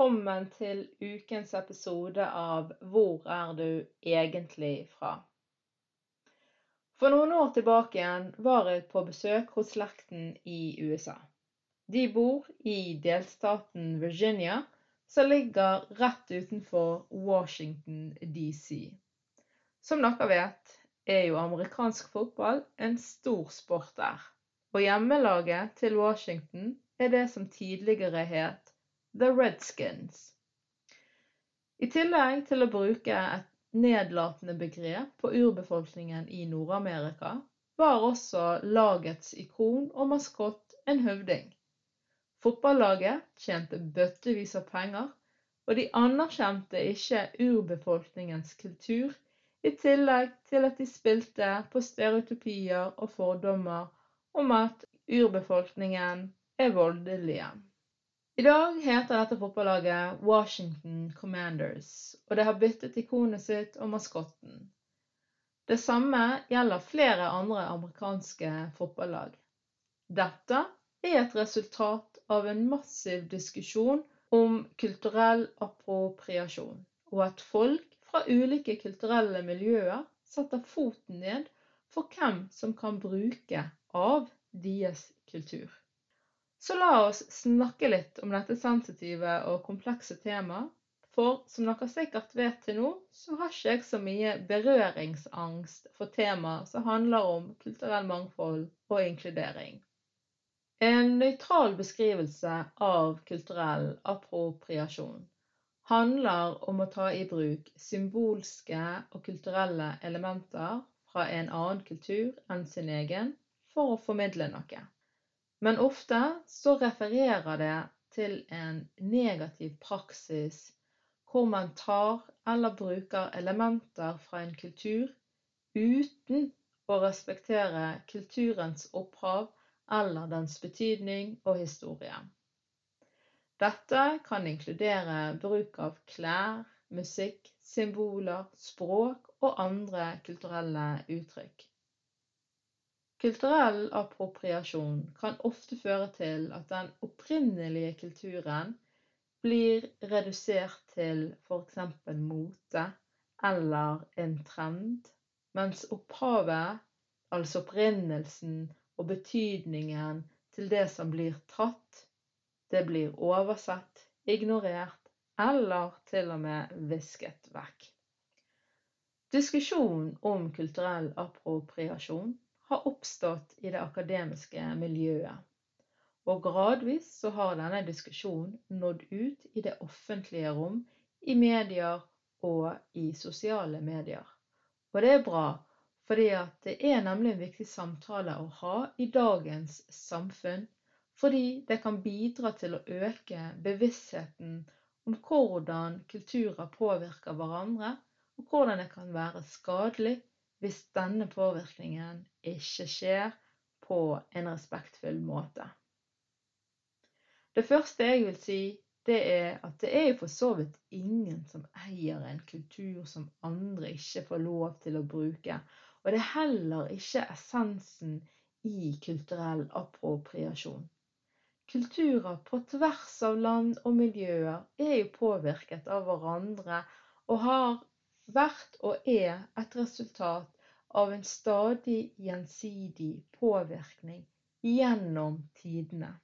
Velkommen til ukens episode av Hvor er du egentlig fra? For noen år tilbake igjen var jeg på besøk hos slekten i USA. De bor i delstaten Virginia, som ligger rett utenfor Washington DC. Som dere vet, er jo amerikansk fotball en stor sport der. Og hjemmelaget til Washington er det som tidligere het The Redskins. I tillegg til å bruke et nedlatende begrep på urbefolkningen i Nord-Amerika, var også lagets ikon og maskott en høvding. Fotballaget tjente bøttevis av penger, og de anerkjente ikke urbefolkningens kultur, i tillegg til at de spilte på stereotypier og fordommer om at urbefolkningen er voldelige. I dag heter dette fotballaget Washington Commanders, og det har byttet ikonet sitt og maskotten. Det samme gjelder flere andre amerikanske fotballag. Dette er et resultat av en massiv diskusjon om kulturell appropriasjon, og at folk fra ulike kulturelle miljøer setter foten ned for hvem som kan bruke av deres kultur. Så la oss snakke litt om dette sensitive og komplekse temaet. For som dere sikkert vet til nå, så har ikke jeg så mye berøringsangst for temaer som handler om kulturell mangfold og inkludering. En nøytral beskrivelse av kulturell appropriasjon handler om å ta i bruk symbolske og kulturelle elementer fra en annen kultur enn sin egen for å formidle noe. Men ofte så refererer det til en negativ praksis hvor man tar eller bruker elementer fra en kultur uten å respektere kulturens opphav eller dens betydning og historie. Dette kan inkludere bruk av klær, musikk, symboler, språk og andre kulturelle uttrykk. Kulturell appropriasjon kan ofte føre til at den opprinnelige kulturen blir redusert til f.eks. mote eller en trend, mens opphavet, altså opprinnelsen og betydningen til det som blir tatt, det blir oversett, ignorert eller til og med visket vekk. Diskusjon om kulturell appropriasjon har oppstått i det akademiske miljøet. Og gradvis så har denne diskusjonen nådd ut i det offentlige rom, i medier og i sosiale medier. Og det er bra, fordi det er nemlig en viktig samtale å ha i dagens samfunn. Fordi det kan bidra til å øke bevisstheten om hvordan kulturer påvirker hverandre, og hvordan det kan være skadelig hvis denne påvirkningen ikke skjer på en respektfull måte. Det første jeg vil si, det er at det er jo for så vidt ingen som eier en kultur som andre ikke får lov til å bruke. Og det er heller ikke essensen i kulturell appropriasjon. Kulturer på tvers av land og miljøer er jo påvirket av hverandre og har vært og er et resultat av en stadig gjensidig påvirkning gjennom tidene.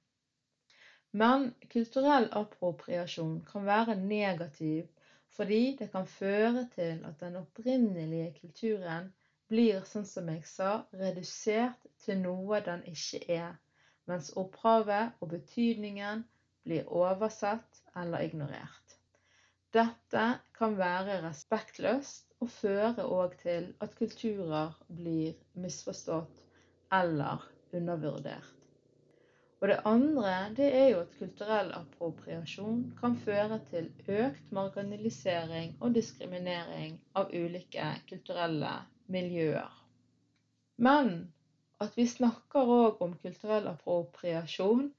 Men kulturell appropriasjon kan være negativ fordi det kan føre til at den opprinnelige kulturen blir, sånn som jeg sa, redusert til noe den ikke er, mens opphavet og betydningen blir oversett eller ignorert. Dette kan være respektløst og føre òg til at kulturer blir misforstått eller undervurdert. Og det andre det er jo at kulturell appropriasjon kan føre til økt marginalisering og diskriminering av ulike kulturelle miljøer. Men at vi snakker òg om kulturell appropriasjon,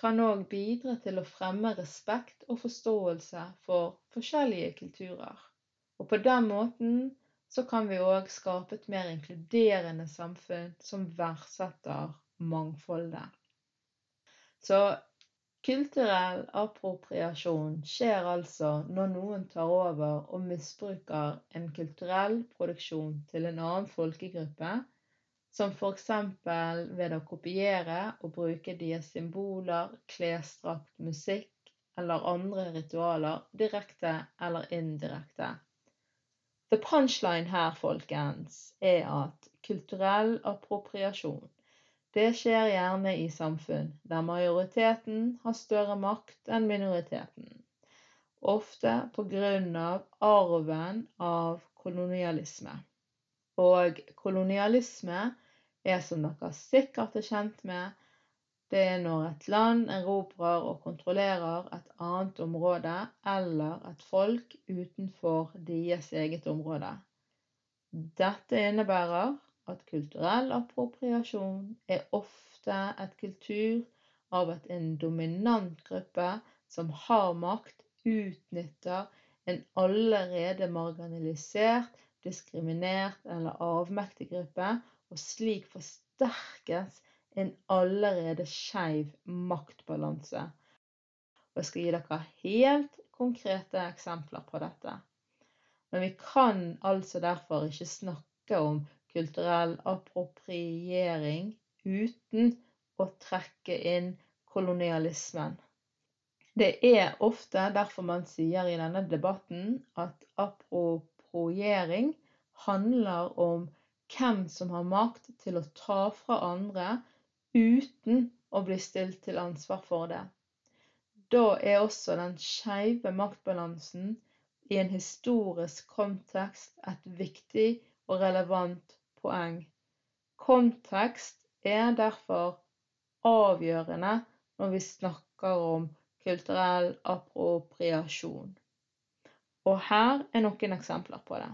kan òg bidra til å fremme respekt og forståelse for forskjellige kulturer. Og på den måten så kan vi òg skape et mer inkluderende samfunn som verdsetter mangfoldet. Så kulturell appropriasjon skjer altså når noen tar over og misbruker en kulturell produksjon til en annen folkegruppe, som f.eks. ved å kopiere og bruke deres symboler, klesdrakt, musikk eller andre ritualer direkte eller indirekte. The punchline her, folkens, er at kulturell appropriasjon det skjer gjerne i samfunn der majoriteten har større makt enn minoriteten, ofte av arven av kolonialisme. Og kolonialisme er, som dere sikkert er kjent med, det er når et land erobrer og kontrollerer et annet område eller et folk utenfor deres eget område. Dette innebærer at kulturell appropriasjon er ofte et kultur av at en dominant gruppe som har makt, utnytter en allerede marginalisert, diskriminert eller avmektig gruppe, og slik forsterkes en allerede skeiv maktbalanse. Og jeg skal gi dere helt konkrete eksempler på dette. Men vi kan altså derfor ikke snakke om kulturell appropriering uten å trekke inn kolonialismen. Det er ofte derfor man sier i denne debatten at appropriering handler om hvem som har makt til å ta fra andre uten å bli stilt til ansvar for det. Da er også den skeive maktbalansen i en historisk kontekst et viktig og relevant poeng. Kontekst er derfor avgjørende når vi snakker om kulturell appropriasjon. Og her er noen eksempler på det.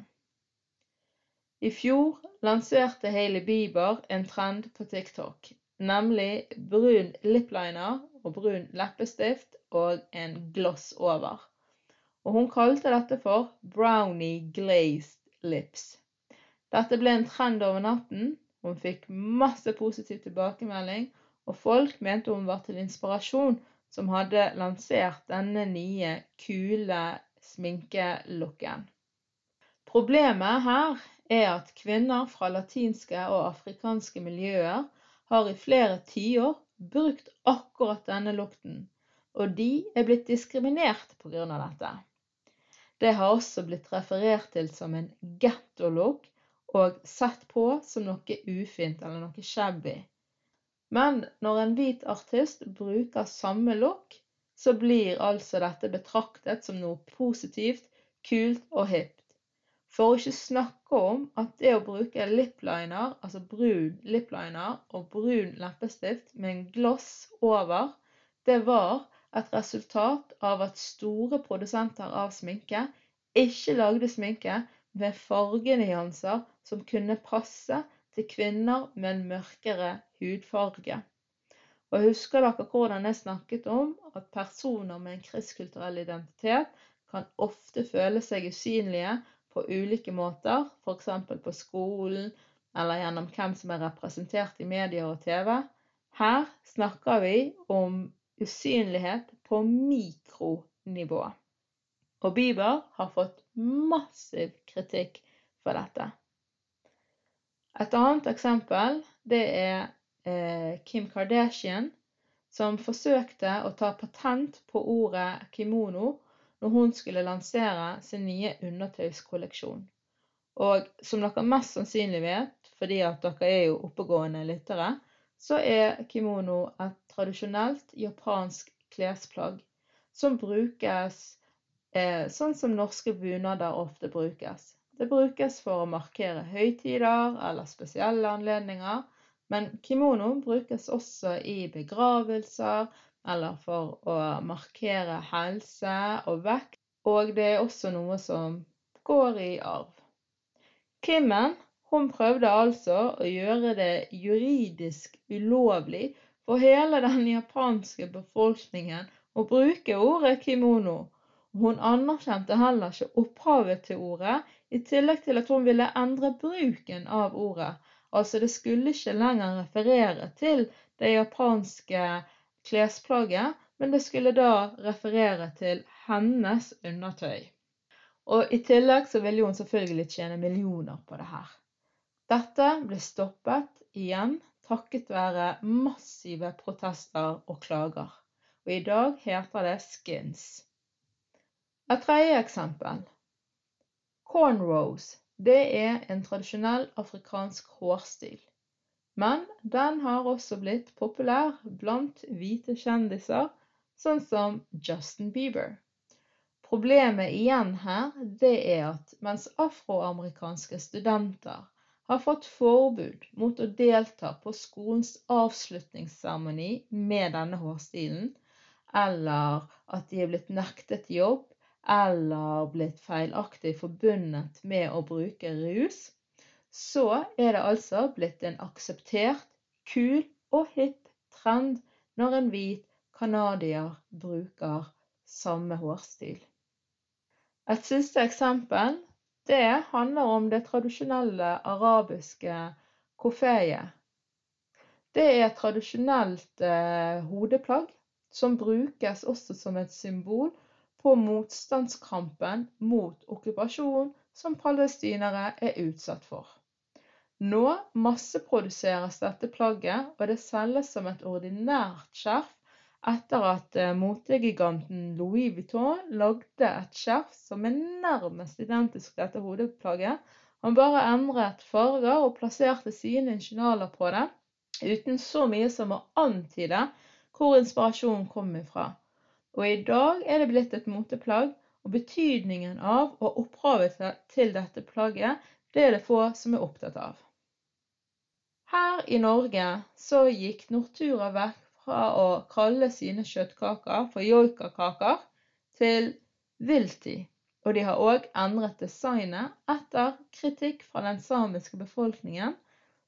I fjor lanserte Hailey Bieber en trend på TikTok, nemlig brun lipliner og brun leppestift og en gloss over. Og hun kalte dette for brownie glazed lips. Dette ble en trend over natten. Hun fikk masse positiv tilbakemelding, og folk mente hun var til inspirasjon som hadde lansert denne nye, kule sminkelooken. Problemet her er at kvinner fra latinske og afrikanske miljøer har i flere tiår brukt akkurat denne lukten, og de er blitt diskriminert pga. dette. Det har også blitt referert til som en getto-look, og sett på som noe ufint eller noe shabby. Men når en hvit artist bruker samme look, så blir altså dette betraktet som noe positivt, kult og hipt. For å ikke snakke om at det å bruke lipliner, altså brun lipliner og brun leppestift med en gloss over, det var et resultat av at store produsenter av sminke ikke lagde sminke med fargenyanser som kunne passe til kvinner med en mørkere hudfarge. Og Husker dere hvordan jeg snakket om at personer med en kristkulturell identitet kan ofte føle seg usynlige på ulike måter, f.eks. på skolen eller gjennom hvem som er representert i medier og TV? Her snakker vi om usynlighet på mikronivå. Og Bieber har fått massiv kritikk for dette. Et annet eksempel det er eh, Kim Kardashian, som forsøkte å ta patent på ordet kimono når hun skulle lansere sin nye undertøyskolleksjon. Og som dere mest sannsynlig vet, fordi at dere er jo oppegående lyttere, så er kimono et tradisjonelt japansk klesplagg som brukes eh, sånn som norske bunader ofte brukes. Det brukes for å markere høytider eller spesielle anledninger, men kimono brukes også i begravelser eller for å markere helse og vekt, og det er også noe som går i arv. Kimmen hun prøvde altså å gjøre det juridisk ulovlig for hele den japanske befolkningen å bruke ordet kimono. Hun anerkjente heller ikke opphavet til ordet, i tillegg til at hun ville endre bruken av ordet. Altså det skulle ikke lenger referere til det japanske klesplagget, men det skulle da referere til hennes undertøy. Og i tillegg så ville hun selvfølgelig tjene millioner på det her. Dette ble stoppet igjen takket være massive protester og klager. Og i dag heter det skins. Et tredje eksempel. Cornrows det er en tradisjonell afrikansk hårstil. Men den har også blitt populær blant hvite kjendiser, sånn som Justin Bieber. Problemet igjen her, det er at mens afroamerikanske studenter har fått forbud mot å delta på skolens avslutningsseremoni med denne hårstilen, eller at de er blitt nektet jobb eller blitt feilaktig forbundet med å bruke rus, så er det altså blitt en akseptert, kul og hipp trend når en hvit canadier bruker samme hårstil. Et siste eksempel det handler om det tradisjonelle arabiske kofeiet. Det er et tradisjonelt eh, hodeplagg som brukes også som et symbol på motstandskampen mot okkupasjon som palestinere er utsatt for. Nå masseproduseres dette plagget, og det selges som et ordinært skjerf etter at eh, motegiganten Louis Vuitton lagde et skjerf som er nærmest identisk til dette hodeplagget. Han bare endret farger og plasserte sine ingenialer på det, uten så mye som å antyde hvor inspirasjonen kom ifra og i dag er det blitt et moteplagg, og betydningen av og opphavet til dette plagget, det er det få som er opptatt av. Her i Norge så gikk Nortura vekk fra å kalle sine kjøttkaker for joikakaker til Vilti, og de har òg endret designet etter kritikk fra den samiske befolkningen,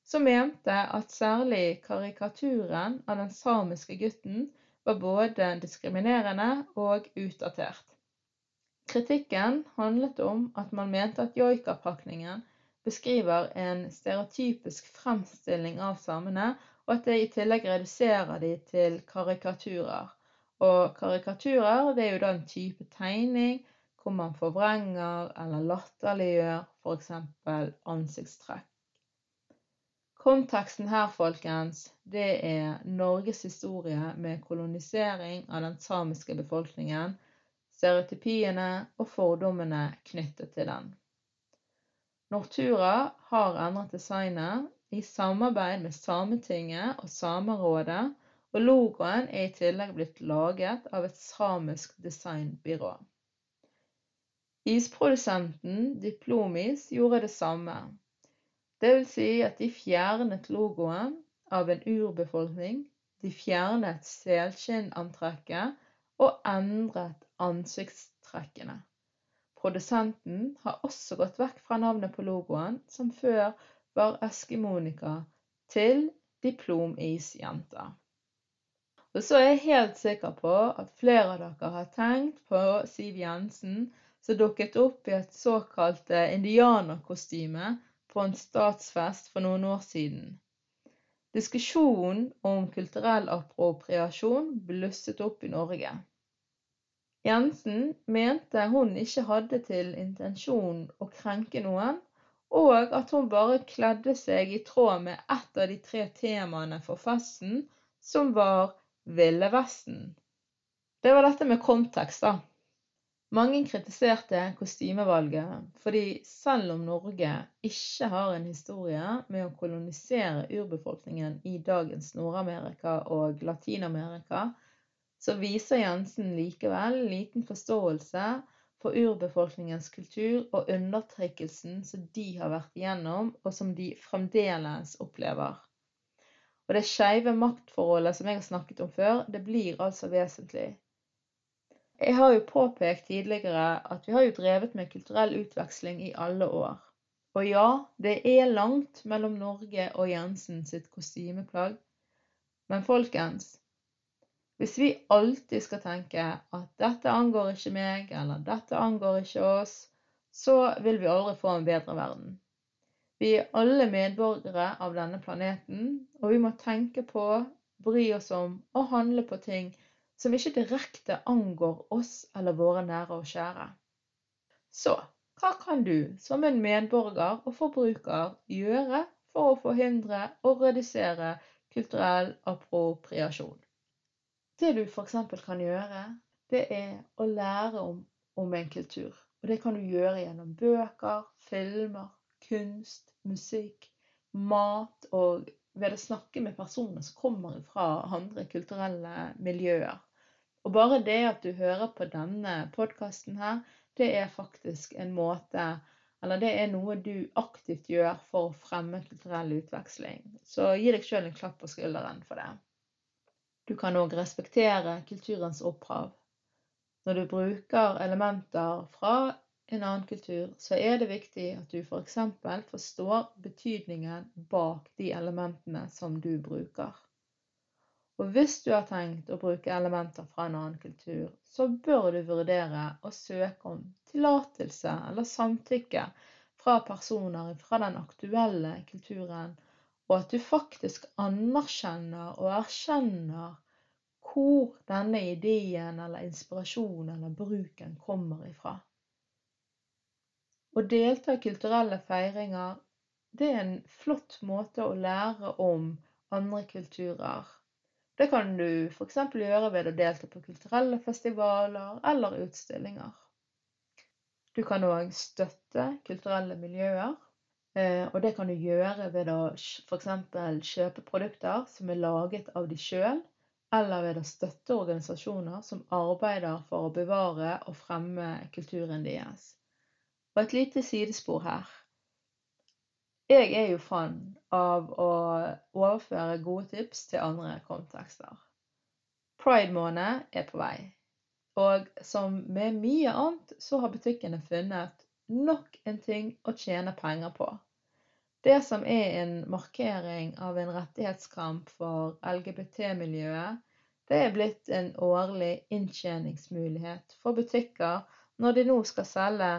som mente at særlig karikaturen av den samiske gutten var både diskriminerende og utdatert. Kritikken handlet om at man mente at joikapakningen beskriver en stereotypisk fremstilling av samene, og at det i tillegg reduserer de til karikaturer. Og karikaturer det er jo da en type tegning hvor man forvrenger eller latterliggjør f.eks. ansiktstrekk. Konteksten her, folkens, det er Norges historie med kolonisering av den samiske befolkningen, stereotypiene og fordommene knyttet til den. Nortura har endret designet i samarbeid med Sametinget og Samerådet, og logoen er i tillegg blitt laget av et samisk designbyrå. Isprodusenten Diplomis gjorde det samme. Det vil si at de fjernet logoen av en urbefolkning, de fjernet selskinnantrekket og endret ansiktstrekkene. Produsenten har også gått vekk fra navnet på logoen, som før var Eskimonika, til Diplomisjenta. Og så er jeg helt sikker på at flere av dere har tenkt på Siv Jensen som dukket opp i et såkalt indianerkostyme på en statsfest for noen år siden. Diskusjonen om kulturell appropriasjon blusset opp i Norge. Jensen mente hun ikke hadde til intensjon å krenke noen, og at hun bare kledde seg i tråd med ett av de tre temaene for festen, som var Ville Vesten. Det var dette med kontekst, da. Mange kritiserte kostymevalget, fordi selv om Norge ikke har en historie med å kolonisere urbefolkningen i dagens Nord-Amerika og Latin-Amerika, så viser Jensen likevel liten forståelse for urbefolkningens kultur og undertrykkelsen som de har vært igjennom, og som de fremdeles opplever. Og det skeive maktforholdet som jeg har snakket om før, det blir altså vesentlig. Jeg har jo påpekt tidligere at vi har jo drevet med kulturell utveksling i alle år. Og ja, det er langt mellom Norge og Jensen sitt kostymeplagg. Men folkens, hvis vi alltid skal tenke at dette angår ikke meg, eller dette angår ikke oss, så vil vi aldri få en bedre verden. Vi er alle medborgere av denne planeten, og vi må tenke på, bry oss om og handle på ting som ikke direkte angår oss eller våre nære og kjære. Så hva kan du som en medborger og forbruker gjøre for å forhindre og redusere kulturell appropriasjon? Det du f.eks. kan gjøre, det er å lære om, om en kultur. Og det kan du gjøre gjennom bøker, filmer, kunst, musikk, mat og ved å snakke med personer som kommer fra andre kulturelle miljøer. Og bare det at du hører på denne podkasten her, det er faktisk en måte Eller det er noe du aktivt gjør for å fremme kulturell utveksling. Så gi deg sjøl en klapp på skulderen for det. Du kan òg respektere kulturens opphav. Når du bruker elementer fra en annen kultur, så er det viktig at du f.eks. For forstår betydningen bak de elementene som du bruker. Og hvis du har tenkt å bruke elementer fra en annen kultur, så bør du vurdere å søke om tillatelse eller samtykke fra personer fra den aktuelle kulturen, og at du faktisk anerkjenner og erkjenner hvor denne ideen eller inspirasjonen eller bruken kommer ifra. Å delta i kulturelle feiringer, det er en flott måte å lære om andre kulturer. Det kan du f.eks. gjøre ved å delta på kulturelle festivaler eller utstillinger. Du kan òg støtte kulturelle miljøer, og det kan du gjøre ved å f.eks. kjøpe produkter som er laget av de sjøl, eller ved å støtte organisasjoner som arbeider for å bevare og fremme kulturen deres. Og et lite sidespor her. Jeg er jo fan av å overføre gode tips til andre kontekster. Pride-måned er på vei. Og som med mye annet, så har butikkene funnet nok en ting å tjene penger på. Det som er en markering av en rettighetskamp for LGBT-miljøet, det er blitt en årlig inntjeningsmulighet for butikker når de nå skal selge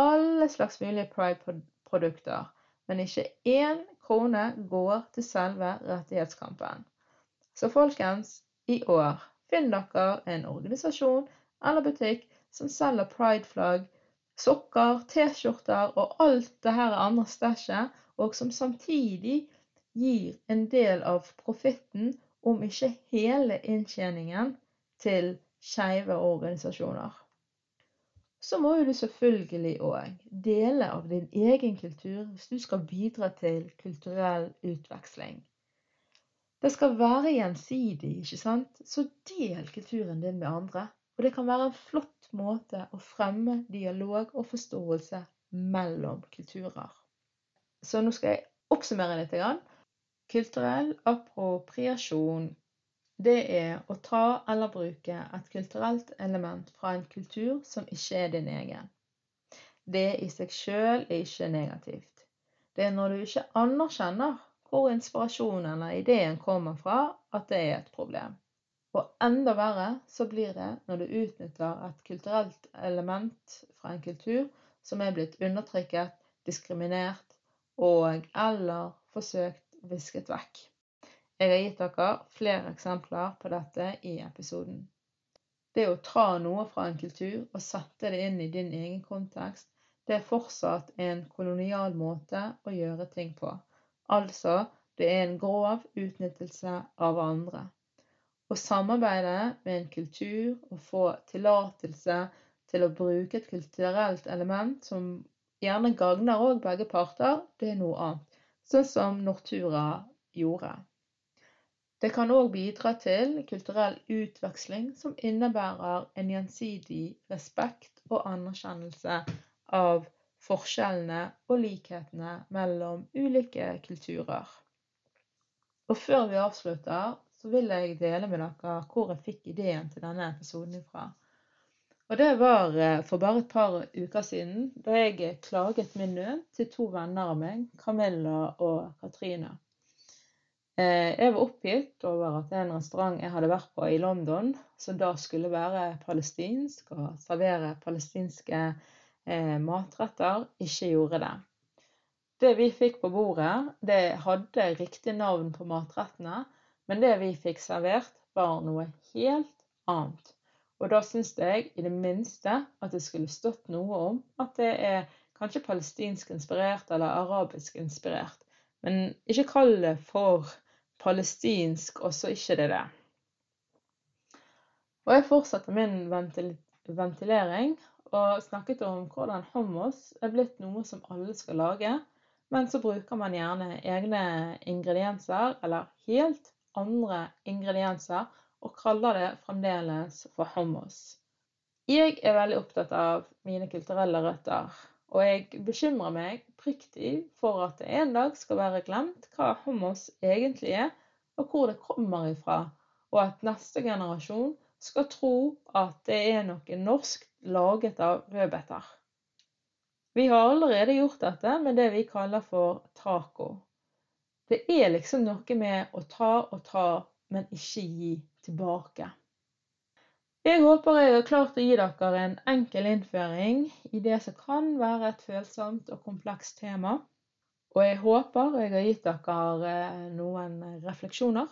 alle slags mulige Pride-produkter, men ikke én krone går til selve rettighetskampen. Så folkens, i år finn dere en organisasjon eller butikk som selger Pride-flagg, sokker, T-skjorter og alt det her andre stæsjet, og som samtidig gir en del av profitten, om ikke hele inntjeningen, til skeive organisasjoner så må jo du selvfølgelig òg dele av din egen kultur hvis du skal bidra til kulturell utveksling. Det skal være gjensidig, ikke sant? Så del kulturen din med andre. Og det kan være en flott måte å fremme dialog og forståelse mellom kulturer. Så nå skal jeg oppsummere litt. Kulturell appropriasjon det er å ta eller bruke et kulturelt element fra en kultur som ikke er din egen. Det i seg sjøl er ikke negativt. Det er når du ikke anerkjenner hvor inspirasjonen eller ideen kommer fra, at det er et problem. Og enda verre så blir det når du utnytter et kulturelt element fra en kultur som er blitt undertrykket, diskriminert og eller forsøkt visket vekk. Jeg har gitt dere flere eksempler på dette i episoden. Det å ta noe fra en kultur og sette det inn i din egen kontekst, det er fortsatt en kolonial måte å gjøre ting på. Altså, det er en grov utnyttelse av andre. Å samarbeide med en kultur og få tillatelse til å bruke et kulturelt element som gjerne gagner òg begge parter, det er noe annet. Sånn som Nortura gjorde. Det kan òg bidra til kulturell utveksling som innebærer en gjensidig respekt og anerkjennelse av forskjellene og likhetene mellom ulike kulturer. Og før vi avslutter, så vil jeg dele med dere hvor jeg fikk ideen til denne episoden fra. Og det var eh, for bare et par uker siden, da jeg klaget min nød til to venner av meg, Camilla og Katrine. Eh, jeg var oppgitt over at en restaurant jeg hadde vært på i London, som da skulle være palestinsk og servere palestinske eh, matretter, ikke gjorde det. Det vi fikk på bordet, det hadde riktig navn på matrettene, men det vi fikk servert, var noe helt annet. Og da syns jeg i det minste at det skulle stått noe om at det er kanskje palestinsk inspirert eller arabisk inspirert. Men ikke kall det for palestinsk, og så ikke det det. Og jeg fortsatte min ventil ventilering og snakket om hvordan hummus er blitt noe som alle skal lage, men så bruker man gjerne egne ingredienser, eller helt andre ingredienser og kaller det fremdeles for hummus. Jeg er veldig opptatt av mine kulturelle røtter, og jeg bekymrer meg priktig for at det en dag skal være glemt hva hummus egentlig er, og hvor det kommer ifra, og at neste generasjon skal tro at det er noe norsk laget av rødbeter. Vi har allerede gjort dette med det vi kaller for taco. Det er liksom noe med å ta og ta, men ikke gi tilbake. Jeg håper jeg har klart å gi dere en enkel innføring i det som kan være et følsomt og komplekst tema. Og jeg håper jeg har gitt dere eh, noen refleksjoner.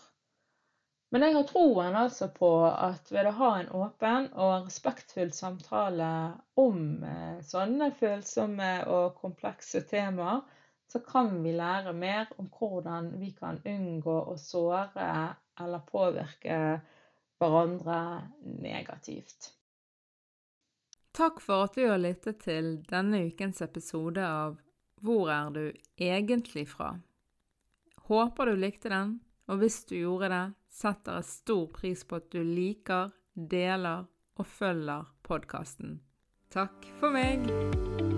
Men jeg har troen altså på at ved å ha en åpen og respektfull samtale om eh, sånne følsomme og komplekse temaer, så kan vi lære mer om hvordan vi kan unngå å såre eller påvirke hverandre negativt. Takk for at du har lyttet til denne ukens episode av Hvor er du egentlig fra? Håper du likte den, og hvis du gjorde det, setter jeg stor pris på at du liker, deler og følger podkasten. Takk for meg!